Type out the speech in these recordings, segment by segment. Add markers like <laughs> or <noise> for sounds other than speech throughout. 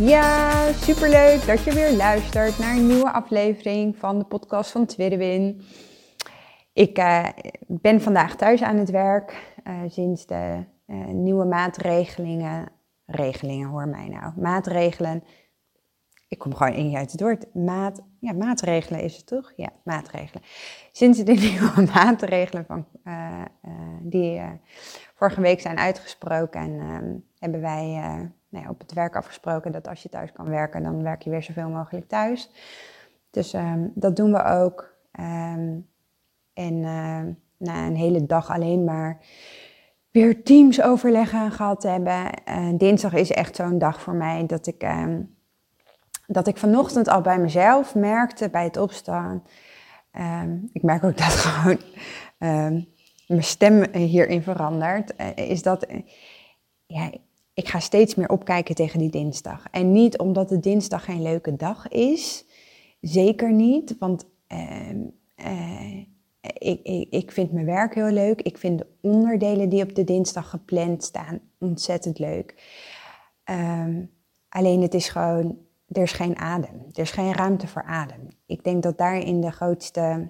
Ja, superleuk dat je weer luistert naar een nieuwe aflevering van de podcast van Twidderwin. Ik uh, ben vandaag thuis aan het werk uh, sinds de uh, nieuwe maatregelingen, regelingen hoor mij nou, maatregelen. Ik kom gewoon in uit het woord. Maat, ja, maatregelen is het toch? Ja, maatregelen. Sinds de <laughs> nieuwe maatregelen van, die vorige week zijn uitgesproken, en, hebben wij nou op het werk afgesproken dat als je thuis kan werken, dan werk je weer zoveel mogelijk thuis. Dus um, dat doen we ook. Um, en uh, na een hele dag alleen maar weer teams overleggen gehad hebben. Dinsdag is echt zo'n dag voor mij dat ik, dat ik vanochtend al bij mezelf merkte bij het opstaan. ik merk ook dat <laughs> gewoon mijn stem hierin verandert. Uh, is dat ja, ik ga steeds meer opkijken tegen die dinsdag. En niet omdat de dinsdag geen leuke dag is. Zeker niet, want uh, uh, ik, ik, ik vind mijn werk heel leuk. Ik vind de onderdelen die op de dinsdag gepland staan ontzettend leuk. Um, alleen het is gewoon, er is geen adem. Er is geen ruimte voor adem. Ik denk dat daarin de grootste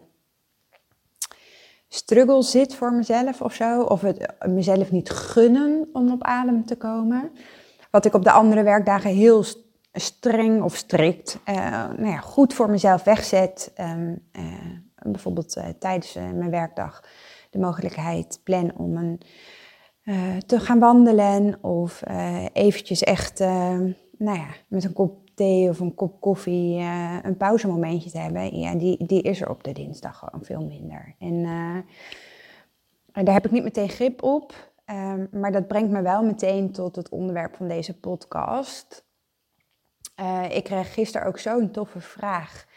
struggle zit voor mezelf of zo. Of het mezelf niet gunnen om op adem te komen. Wat ik op de andere werkdagen heel streng of strikt, uh, nou ja, goed voor mezelf wegzet. Um, uh, bijvoorbeeld tijdens mijn werkdag de mogelijkheid plan om een, te gaan wandelen. Of eventjes echt, nou ja, met een kop of een kop koffie uh, een pauzemomentje te hebben, ja, die, die is er op de dinsdag gewoon veel minder. En uh, daar heb ik niet meteen grip op, um, maar dat brengt me wel meteen tot het onderwerp van deze podcast. Uh, ik kreeg gisteren ook zo'n toffe vraag.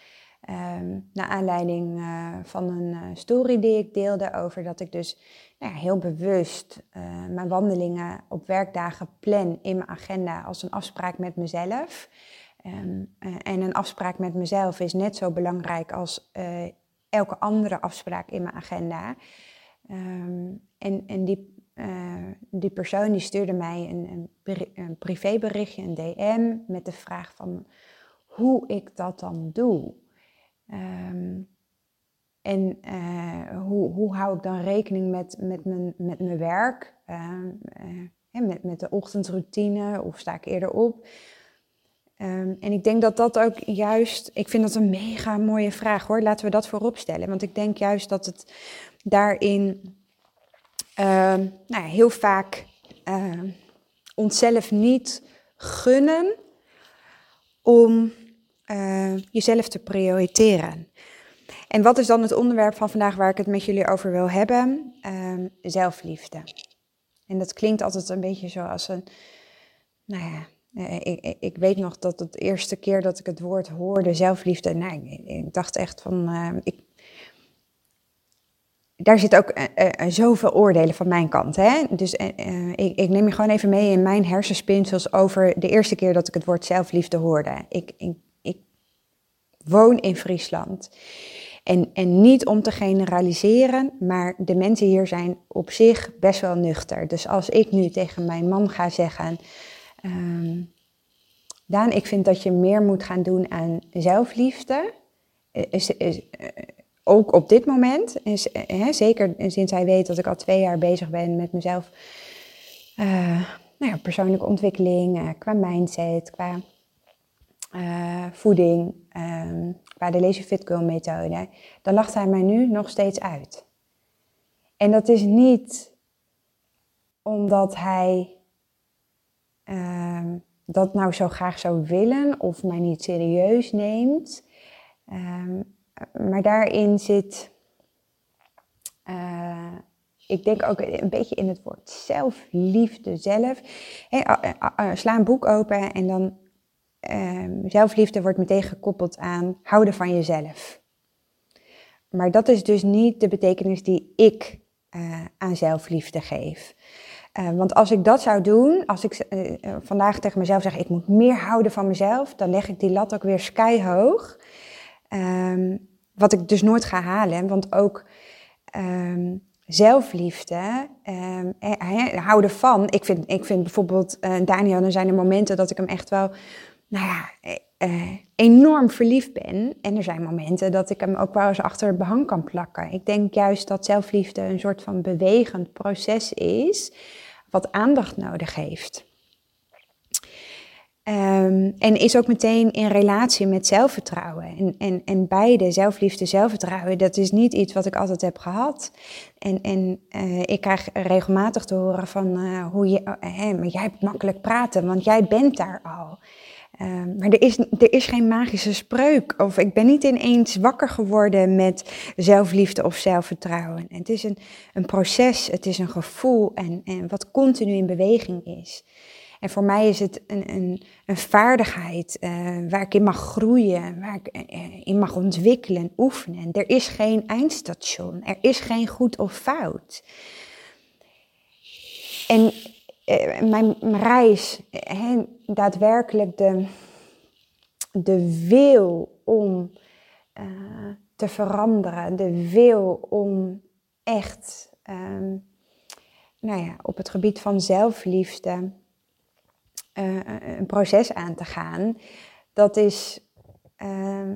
Um, naar aanleiding van een story die ik deelde over dat ik dus nou ja, heel bewust mijn wandelingen op werkdagen plan in mijn agenda als een afspraak met mezelf. Um, uh, en een afspraak met mezelf is net zo belangrijk als uh, elke andere afspraak in mijn agenda. Um, en en die, uh, die persoon die stuurde mij een, een, privéberichtje, een DM, met de vraag van hoe ik dat dan doe. Um, en hoe, hoe hou ik dan rekening met, met, mijn, met mijn werk, met, met de ochtendroutine of sta ik eerder op? Um, en ik denk dat dat ook juist, ik vind dat een mega mooie vraag hoor, laten we dat voorop stellen. Want ik denk juist dat het daarin um, nou ja, heel vaak uh, onszelf niet gunnen om jezelf te prioriteren. En wat is dan het onderwerp van vandaag waar ik het met jullie over wil hebben? Zelfliefde. En dat klinkt altijd een beetje zoals een, nou ja, eh, ik, ik, weet nog dat het eerste keer dat ik het woord hoorde, zelfliefde, nou, ik, ik dacht echt van, uh, ik, daar zit ook uh, zoveel oordelen van mijn kant. Hè? Dus ik, ik, neem je gewoon even mee in mijn hersenspinsels over de eerste keer dat ik het woord zelfliefde hoorde. Ik, ik woon in Friesland. En, en niet om te generaliseren, maar de mensen hier zijn op zich best wel nuchter. Dus als ik nu tegen mijn man ga zeggen Um, Daan, ik vind dat je meer moet gaan doen aan zelfliefde. Is, is, eh, ook op dit moment, is, hè, zeker sinds hij weet dat ik al twee jaar bezig ben met mezelf, nou ja, persoonlijke ontwikkeling, qua mindset, qua voeding, um, qua de Lazy Fit Girl methode, dan lacht hij mij nu nog steeds uit. En dat is niet omdat hij uh, dat nou zo graag zou willen of mij niet serieus neemt. Uh, maar daarin zit uh, ik denk ook een beetje in het woord zelfliefde zelf. sla een boek open en dan ehm, zelfliefde wordt meteen gekoppeld aan houden van jezelf. Maar dat is dus niet de betekenis die ik uh, aan zelfliefde geef. Uh, want als ik dat zou doen, als ik uh, vandaag tegen mezelf zeg ik moet meer houden van mezelf, dan leg ik die lat ook weer sky hoog. Um, wat ik dus nooit ga halen, want ook um, zelfliefde, um, houden van. Ik vind, ik vind bijvoorbeeld Daniel, dan zijn er momenten dat ik hem echt wel, nou ja, enorm verliefd ben. En er zijn momenten dat ik hem ook wel eens achter het behang kan plakken. Ik denk juist dat zelfliefde een soort van bewegend proces is, wat aandacht nodig heeft. Um, en is ook meteen in relatie met zelfvertrouwen. En, en, en beide, zelfliefde, zelfvertrouwen, dat is niet iets wat ik altijd heb gehad. En, en uh, ik krijg regelmatig te horen van uh, hoe je, uh, maar jij hebt makkelijk praten, want jij bent daar al. Um, maar er is, er is geen magische spreuk. Of ik ben niet ineens wakker geworden met zelfliefde of zelfvertrouwen. Het is een, een proces, het is een gevoel en, en wat continu in beweging is. En voor mij is het een, een, een vaardigheid uh, waar ik in mag groeien, waar ik uh, in mag ontwikkelen, oefenen. Er is geen eindstation, er is geen goed of fout. En mijn, mijn, reis, daadwerkelijk de, de wil om te veranderen, de wil om echt um, nou ja, op het gebied van zelfliefde uh, een proces aan te gaan. Dat is uh,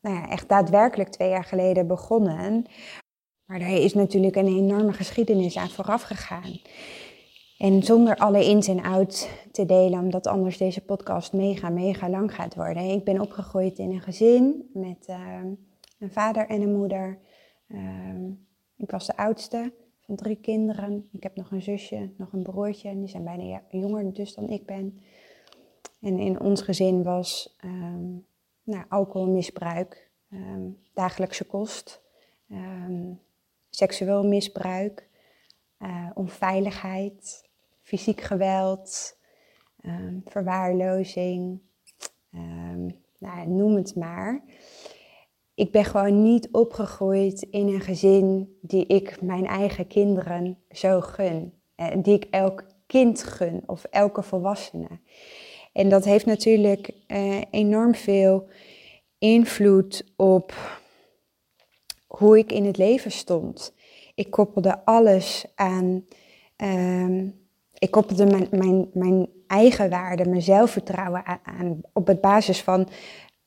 nou ja, echt daadwerkelijk twee jaar geleden begonnen. Maar daar is natuurlijk een enorme geschiedenis aan vooraf gegaan. En zonder alle ins en outs te delen, omdat anders deze podcast mega, mega lang gaat worden. Ik ben opgegroeid in een gezin met uh, een vader en een moeder. Ehm, ik was de oudste van drie kinderen. Ik heb nog een zusje, nog een broertje. Die zijn bijna jonger dus dan ik ben. En in ons gezin was um, nou, alcoholmisbruik, dagelijkse kost, seksueel misbruik, uh, onveiligheid, fysiek geweld, verwaarlozing, nou, noem het maar ik ben gewoon niet opgegroeid in een gezin die ik mijn eigen kinderen zo gun. En eh, die ik elk kind gun of elke volwassene. En dat heeft natuurlijk uh, enorm veel invloed op hoe ik in het leven stond. Ik koppelde alles aan. Uh, ik koppelde mijn, mijn, mijn eigen waarde, mijn zelfvertrouwen aan, op het basis van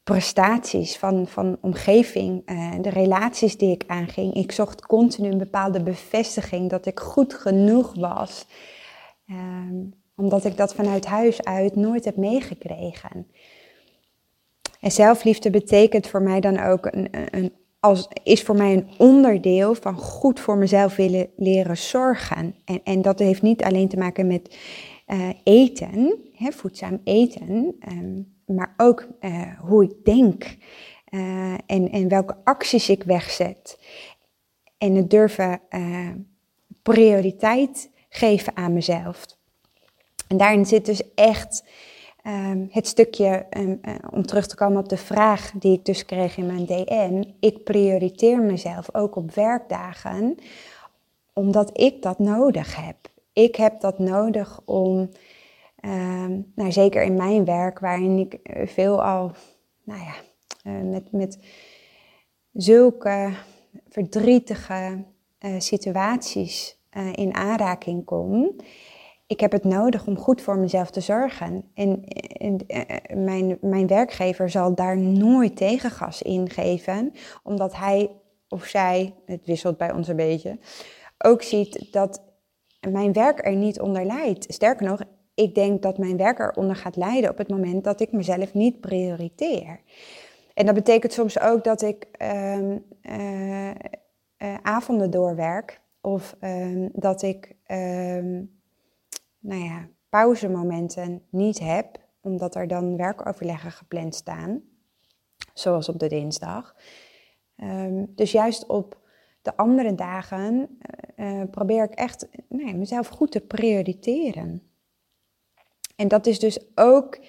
prestaties van, van omgeving, uh, de relaties die ik aanging. Ik zocht continu een bepaalde bevestiging dat ik goed genoeg was. Um, omdat ik dat vanuit huis uit nooit heb meegekregen. En zelfliefde betekent voor mij dan ook een, een, als, is voor mij een onderdeel van goed voor mezelf willen leren zorgen. En, en dat heeft niet alleen te maken met uh, eten, hè, voedzaam eten. Um, maar ook uh, hoe ik denk uh, en, en welke acties ik wegzet. En het durven prioriteit geven aan mezelf. En daarin zit dus echt um, het stukje, um, om terug te komen op de vraag die ik dus kreeg in mijn DM. Ik prioriteer mezelf ook op werkdagen, omdat ik dat nodig heb. Ik heb dat nodig om Ehm, nou, zeker in mijn werk, waarin ik eh, veel al nou ja, uh, met, met zulke verdrietige situaties in aanraking kom. Ik heb het nodig om goed voor mezelf te zorgen. En, en mijn, mijn werkgever zal daar nooit tegengas in geven, omdat hij of zij, het wisselt bij ons een beetje, ook ziet dat mijn werk er niet onder leidt. Sterker nog, ik denk dat mijn werk eronder gaat lijden op het moment dat ik mezelf niet prioriteer. En dat betekent soms ook dat ik uh, uh, avonden doorwerk of uh, dat ik ehm, nou ja, pauzemomenten niet heb, omdat er dan werkoverleggen gepland staan, zoals op de dinsdag. Ehm, dus juist op de andere dagen uh, probeer ik echt mezelf goed te prioriteren. En dat is dus ook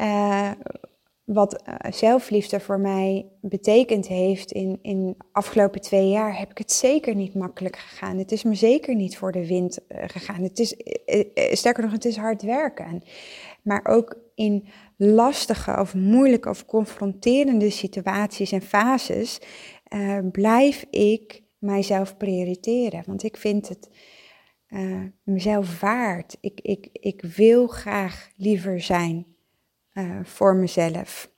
uh, wat zelfliefde voor mij betekend heeft in, in de afgelopen twee jaar, heb ik het zeker niet makkelijk gegaan. Het is me zeker niet voor de wind gegaan. Het is, sterker nog, het is hard werken. Maar ook in lastige of moeilijke of confronterende situaties en fases blijf ik mijzelf prioriteren. Want ik vind het mezelf waard. Ik, ik, ik wil graag liever zijn uh, voor mezelf.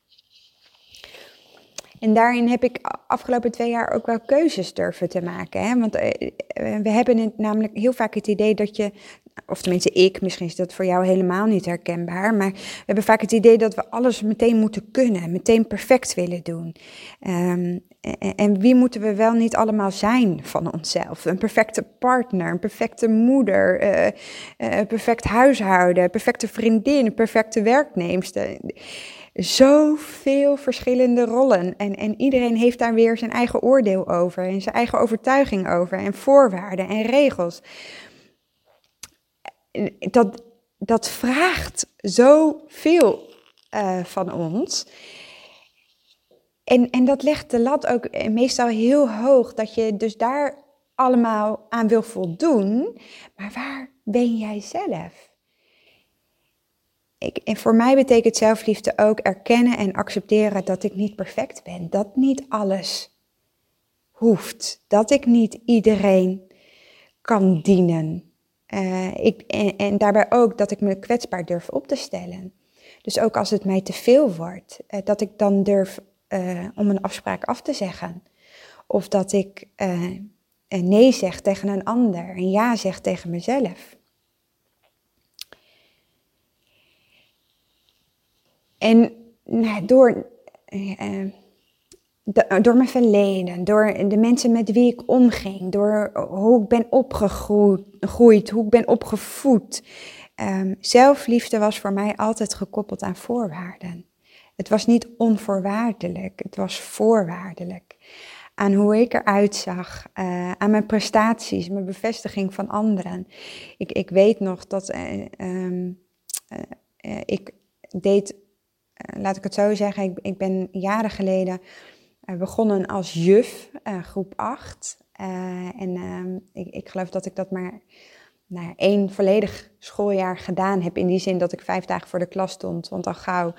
En daarin heb ik afgelopen twee jaar ook wel keuzes durven te maken. Hè? Want we hebben namelijk heel vaak het idee dat je of tenminste ik, misschien is dat voor jou helemaal niet herkenbaar, maar we hebben vaak het idee dat we alles meteen moeten kunnen, meteen perfect willen doen. Um, en, wie moeten we wel niet allemaal zijn van onszelf? Een perfecte partner, een perfecte moeder, uh, uh, perfect huishouden, perfecte vriendin, perfecte werknemster. Zoveel verschillende rollen. En, en iedereen heeft daar weer zijn eigen oordeel over en zijn eigen overtuiging over en voorwaarden en regels dat, dat vraagt zoveel uh, van ons. En, en dat legt de lat ook meestal heel hoog, dat je dus daar allemaal aan wil voldoen. Maar waar ben jij zelf? Ik, en voor mij betekent zelfliefde ook erkennen en accepteren dat ik niet perfect ben. Dat niet alles hoeft. Dat ik niet iedereen kan dienen. Uh, ik, en, daarbij ook dat ik me kwetsbaar durf op te stellen. Dus ook als het mij te veel wordt, uh, dat ik dan durf uh, om een afspraak af te zeggen. Of dat ik nee zeg tegen een ander en ja zeg tegen mezelf. En nou, door door mijn verleden, door de mensen met wie ik omging, door hoe ik ben opgegroeid, hoe ik ben opgevoed. Um, zelfliefde was voor mij altijd gekoppeld aan voorwaarden. Het was niet onvoorwaardelijk, het was voorwaardelijk. Aan hoe ik eruit zag, uh, aan mijn prestaties, mijn bevestiging van anderen. Ik, ik weet nog dat uh, um, uh, ik deed, laat ik het zo zeggen, ik, ik ben jaren geleden begonnen als juf, uh, groep 8. Uh, eh, en uh, ik, ik, geloof dat ik dat maar nou, één volledig schooljaar gedaan heb. In die zin dat ik vijf dagen voor de klas stond. Want al gauw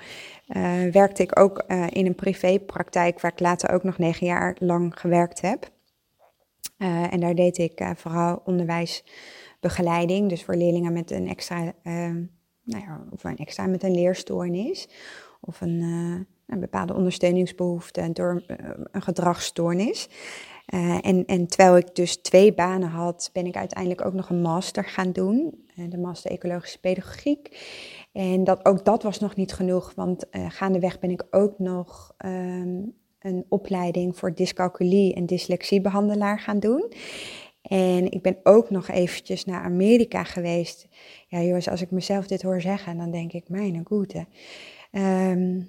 werkte ik ook in een privépraktijk, waar ik later ook nog negen jaar lang gewerkt heb. en daar deed ik vooral onderwijsbegeleiding. Dus voor leerlingen met een extra, nou ja, of een extra met een leerstoornis. Of een een bepaalde ondersteuningsbehoefte door eh, een gedragsstoornis. Uh, en, en terwijl ik dus twee banen had, ben ik uiteindelijk ook nog een master gaan doen, uh, de master ecologische pedagogiek. En dat, ook dat was nog niet genoeg, want uh, gaandeweg ben ik ook nog um, een opleiding voor dyscalculie en dyslexiebehandelaar gaan doen. En ik ben ook nog eventjes naar Amerika geweest. Ja jongens, als ik mezelf dit hoor zeggen, dan denk ik, mijn goede. Uh,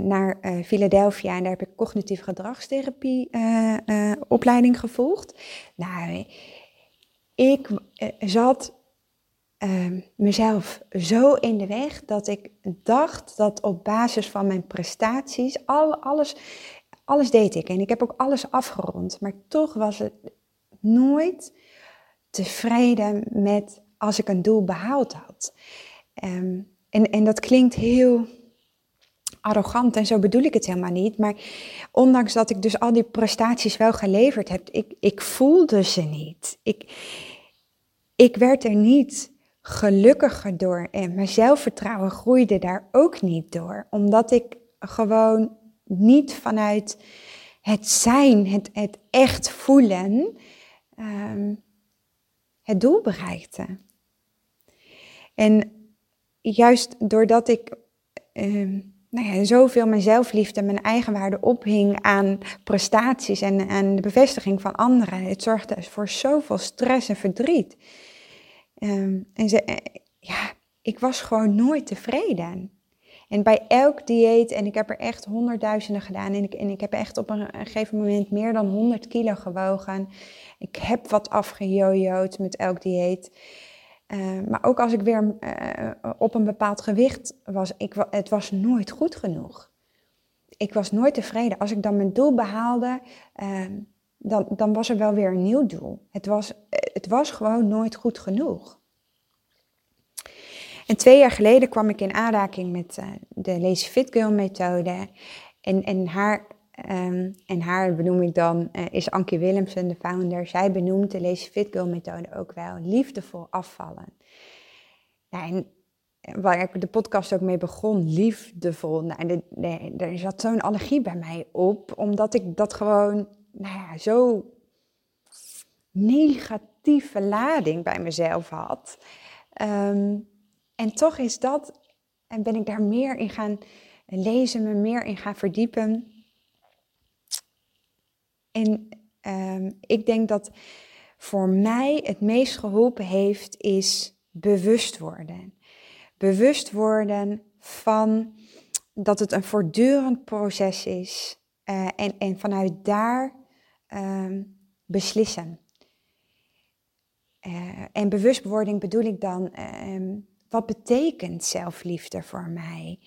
naar uh, Philadelphia en daar heb ik cognitieve gedragstherapie uh, opleiding gevolgd. Nou, ik zat ehm, mezelf zo in de weg dat ik dacht dat op basis van mijn prestaties, al, alles, alles deed ik en ik heb ook alles afgerond, maar toch was het nooit tevreden met als ik een doel behaald had. Um, en, en dat klinkt heel arrogant en zo bedoel ik het helemaal niet. Maar ondanks dat ik dus al die prestaties wel geleverd heb, ik, ik voelde ze niet. Ik, ik werd er niet gelukkiger door en mijn zelfvertrouwen groeide daar ook niet door. Omdat ik gewoon niet vanuit het zijn, het, het echt voelen, um, het doel bereikte. En juist doordat ik um, nou ja, zoveel mijn zelfliefde, mijn eigenwaarde ophing aan prestaties en aan de bevestiging van anderen. Het zorgde voor zoveel stress en verdriet. Um, en ze, eh, ja, ik was gewoon nooit tevreden. En bij elk dieet, en ik heb er echt honderdduizenden gedaan, en ik, en ik heb echt op een, gegeven moment meer dan 100 kilo gewogen. Ik heb wat afgejojoed met elk dieet. Uh, maar ook als ik weer uh, op een bepaald gewicht was, ik, het was nooit goed genoeg. Ik was nooit tevreden. Als ik dan mijn doel behaalde, uh, dan, dan was er wel weer een nieuw doel. Het was, het was gewoon nooit goed genoeg. En twee jaar geleden kwam ik in aanraking met de Lazy Fit Girl methode. En, en, haar, um, en haar benoem ik dan, uh, is Ankie Willemsen, de founder. Zij benoemt de Lazy Fit Girl methode ook wel liefdevol afvallen. Nou, en waar ik de podcast ook mee begon, liefdevol. Nou, de, de, er zat zo'n allergie bij mij op, omdat ik dat gewoon, nou ja, zo negatieve lading bij mezelf had. Um, en toch is dat, en ben ik daar meer in gaan lezen, me meer in gaan verdiepen. En um, ik denk dat voor mij het meest geholpen heeft, is bewust worden. Bewust worden van dat het een voortdurend proces is. Uh, en, en vanuit daar um, beslissen. Uh, en bewustwording bedoel ik dan um, wat betekent zelfliefde voor mij?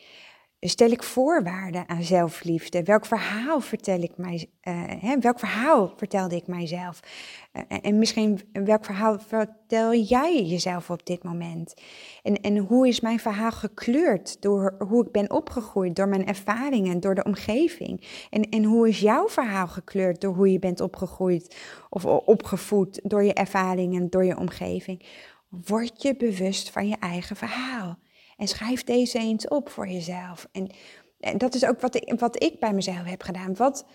Stel ik voorwaarden aan zelfliefde? Welk verhaal vertel ik mij, uh, hè, welk verhaal vertelde ik mijzelf? Uh, en misschien welk verhaal vertel jij jezelf op dit moment? En, en hoe is mijn verhaal gekleurd door hoe ik ben opgegroeid, door mijn ervaringen, door de omgeving? En, en hoe is jouw verhaal gekleurd door hoe je bent opgegroeid of opgevoed, door je ervaringen, door je omgeving? Word je bewust van je eigen verhaal. En schrijf deze eens op voor jezelf. En, en dat is ook wat ik, wat ik bij mezelf heb gedaan. Wat,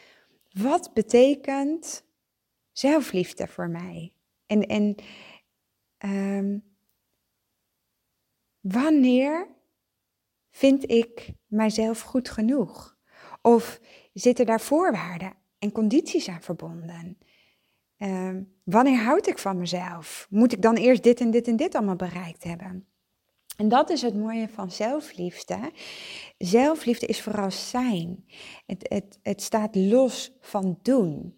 wat betekent zelfliefde voor mij? En, en um, wanneer vind ik mijzelf goed genoeg? Of zitten daar voorwaarden en condities aan verbonden? Uh, wanneer houd ik van mezelf? Moet ik dan eerst dit en dit en dit allemaal bereikt hebben? En dat is het mooie van zelfliefde. Zelfliefde is vooral zijn. Het, het, het staat los van doen.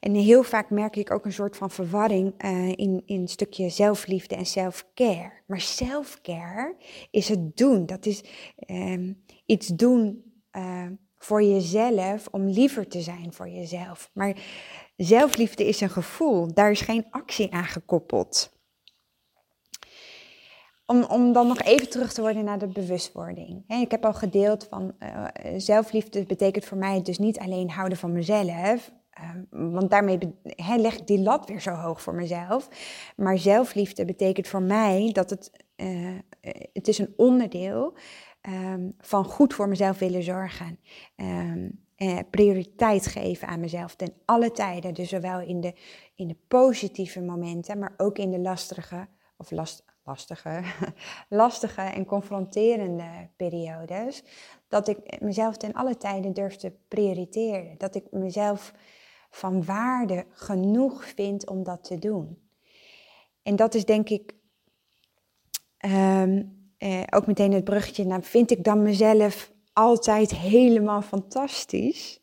En heel vaak merk ik ook een soort van verwarring uh, in, in een stukje zelfliefde en self-care. Maar self-care is het doen. Dat is um, iets doen uh, voor jezelf om liever te zijn voor jezelf. Maar Zelfliefde is een gevoel, daar is geen actie aan gekoppeld. Om, om dan nog even terug te worden naar de bewustwording. ik heb al gedeeld van uh, zelfliefde betekent voor mij dus niet alleen houden van mezelf. Uh, want daarmee leg ik die lat weer zo hoog voor mezelf. Maar zelfliefde betekent voor mij dat het, uh, het is een onderdeel um, van goed voor mezelf willen zorgen. Um, eh, prioriteit geven aan mezelf ten alle tijden. Dus zowel in de, in de positieve momenten, maar ook in de lastige, of last, lastige, <laughs> lastige en confronterende periodes. Dat ik mezelf ten alle tijden durf te prioriteren. Dat ik mezelf van waarde genoeg vind om dat te doen. En dat is denk ik um, eh, ook meteen het bruggetje naar, vind ik dan mezelf altijd helemaal fantastisch.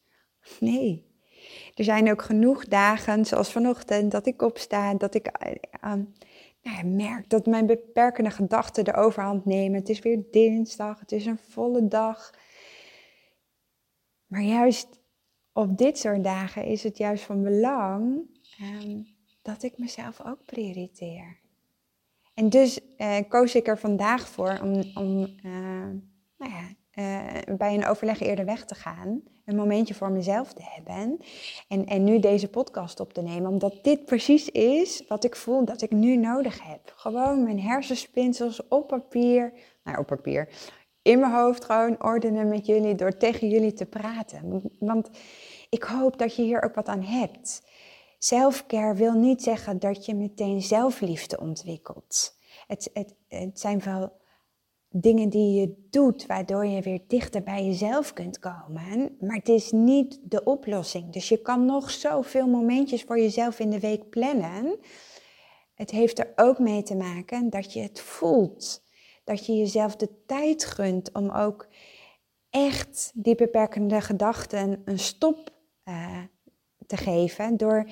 Nee. Er zijn ook genoeg dagen, zoals vanochtend, dat ik opsta, dat ik uh, nou ja, merk dat mijn beperkende gedachten de overhand nemen. Het is weer dinsdag, het is een volle dag. Maar juist op dit soort dagen is het juist van belang um, dat ik mezelf ook prioriteer. En dus uh, koos ik er vandaag voor om, om uh, nou ja, uh, bij een overleg eerder weg te gaan. Een momentje voor mezelf te hebben. En, en nu deze podcast op te nemen. Omdat dit precies is wat ik voel dat ik nu nodig heb. Gewoon mijn hersenspinsels op papier. Nou, op papier. In mijn hoofd gewoon ordenen met jullie door tegen jullie te praten. Want ik hoop dat je hier ook wat aan hebt. Selfcare wil niet zeggen dat je meteen zelfliefde ontwikkelt. Het, het, het zijn wel dingen die je doet, waardoor je weer dichter bij jezelf kunt komen. Maar het is niet de oplossing. Dus je kan nog zoveel momentjes voor jezelf in de week plannen. Het heeft er ook mee te maken dat je het voelt. Dat je jezelf de tijd gunt om ook echt die beperkende gedachten een stop uh, te geven door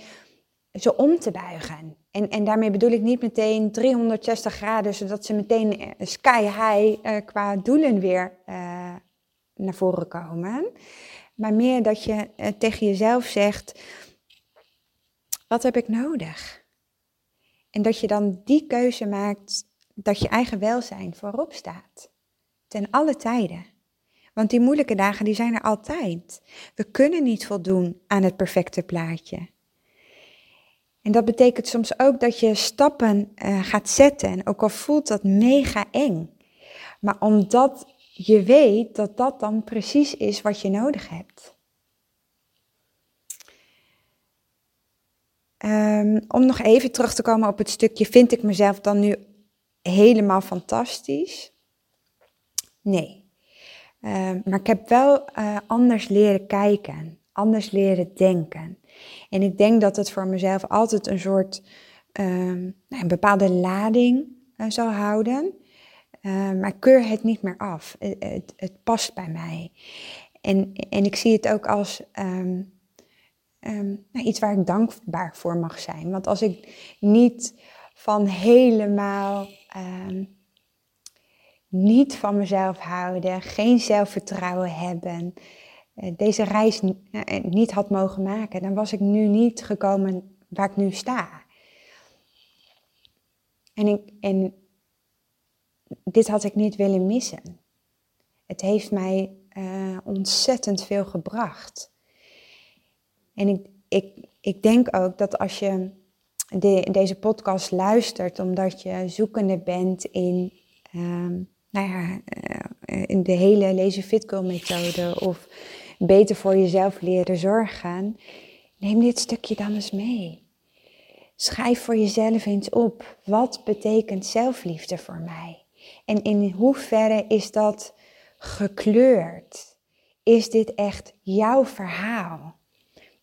ze om te buigen. En, en daarmee bedoel ik niet meteen 360 graden, zodat ze meteen eh, sky high uh, qua doelen weer uh, naar voren komen. Maar meer dat je tegen jezelf zegt, wat heb ik nodig? En dat je dan die keuze maakt dat je eigen welzijn voorop staat. Ten alle tijden. Want die moeilijke dagen die zijn er altijd. We kunnen niet voldoen aan het perfecte plaatje. En dat betekent soms ook dat je stappen uh, gaat zetten, ook al voelt dat mega eng. Maar omdat je weet dat dat dan precies is wat je nodig hebt. Um, om nog even terug te komen op het stukje, vind ik mezelf dan nu helemaal fantastisch? Nee. Um, maar ik heb wel uh, anders leren kijken, anders leren denken. En ik denk dat het voor mezelf altijd een soort um, een bepaalde lading uh, zal houden. Uh, maar keur het niet meer af. Het, het, het, past bij mij. En, en ik zie het ook als um, nou, iets waar ik dankbaar voor mag zijn. Want als ik niet van helemaal niet van mezelf houden, geen zelfvertrouwen hebben, eh, deze reis eh, niet had mogen maken, dan was ik nu niet gekomen waar ik nu sta. En, ik, en dit had ik niet willen missen. Het heeft mij ontzettend veel gebracht. En ik, ik, ik denk ook dat als je de, deze podcast luistert omdat je zoekende bent in, uh, nou ja, in de hele Lazy Fit Girl methode of beter voor jezelf leren zorgen, neem dit stukje dan eens mee. Schrijf voor jezelf eens op, wat betekent zelfliefde voor mij? En in hoeverre is dat gekleurd? Is dit echt jouw verhaal?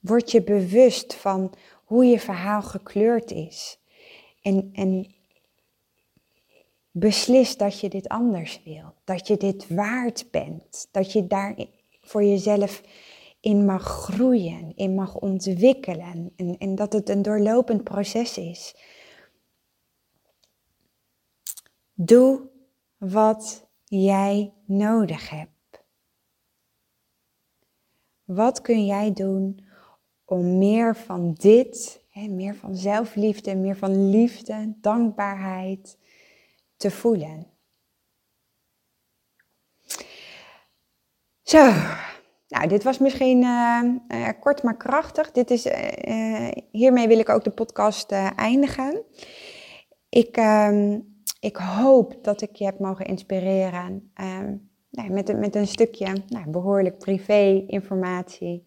Word je bewust van hoe je verhaal gekleurd is? En, en beslis dat je dit anders wil. Dat je dit waard bent. Dat je daar voor jezelf in mag groeien, in mag ontwikkelen en, en dat het een doorlopend proces is. Doe wat jij nodig hebt. Wat kun jij doen om meer van dit, meer van zelfliefde, meer van liefde, dankbaarheid te voelen? Zo, nou, dit was misschien uh, uh, kort maar krachtig. Dit is, uh, hiermee wil ik ook de podcast eindigen. Ik, ehm, ik hoop dat ik je heb mogen inspireren ehm, nou, met, met een stukje nou, behoorlijk privé informatie.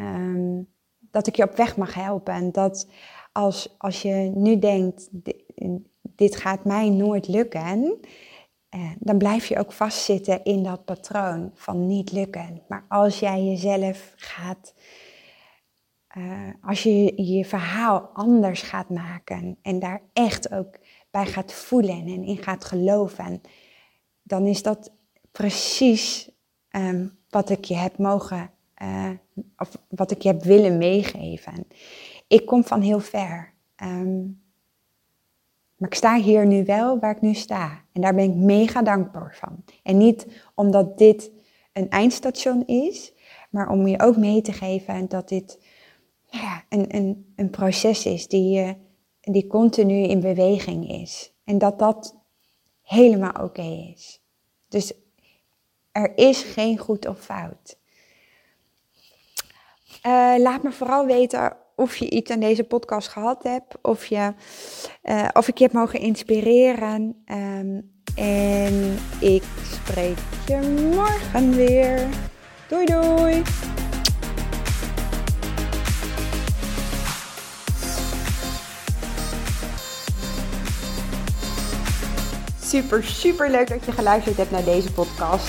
Um, dat ik je op weg mag helpen. En dat als, als je nu denkt, dit gaat mij nooit lukken eh, dan blijf je ook vastzitten in dat patroon van niet lukken. Maar als jij jezelf gaat, uh, als je je verhaal anders gaat maken en daar echt ook bij gaat voelen en in gaat geloven, dan is dat precies um, wat ik je heb mogen, uh, of wat ik je heb willen meegeven. Ik kom van heel ver. Um, maar ik sta hier nu wel waar ik nu sta. En daar ben ik mega dankbaar van. En niet omdat dit een eindstation is, maar om je ook mee te geven dat dit nou ja, een, een, een proces is die, die continu in beweging is. En dat dat helemaal oké is. Dus er is geen goed of fout. Uh, laat me vooral weten of je iets aan deze podcast gehad hebt, of, je, uh, of ik je heb mogen inspireren. Um, en ik spreek je morgen weer. Doei doei! Super, super leuk dat je geluisterd hebt naar deze podcast.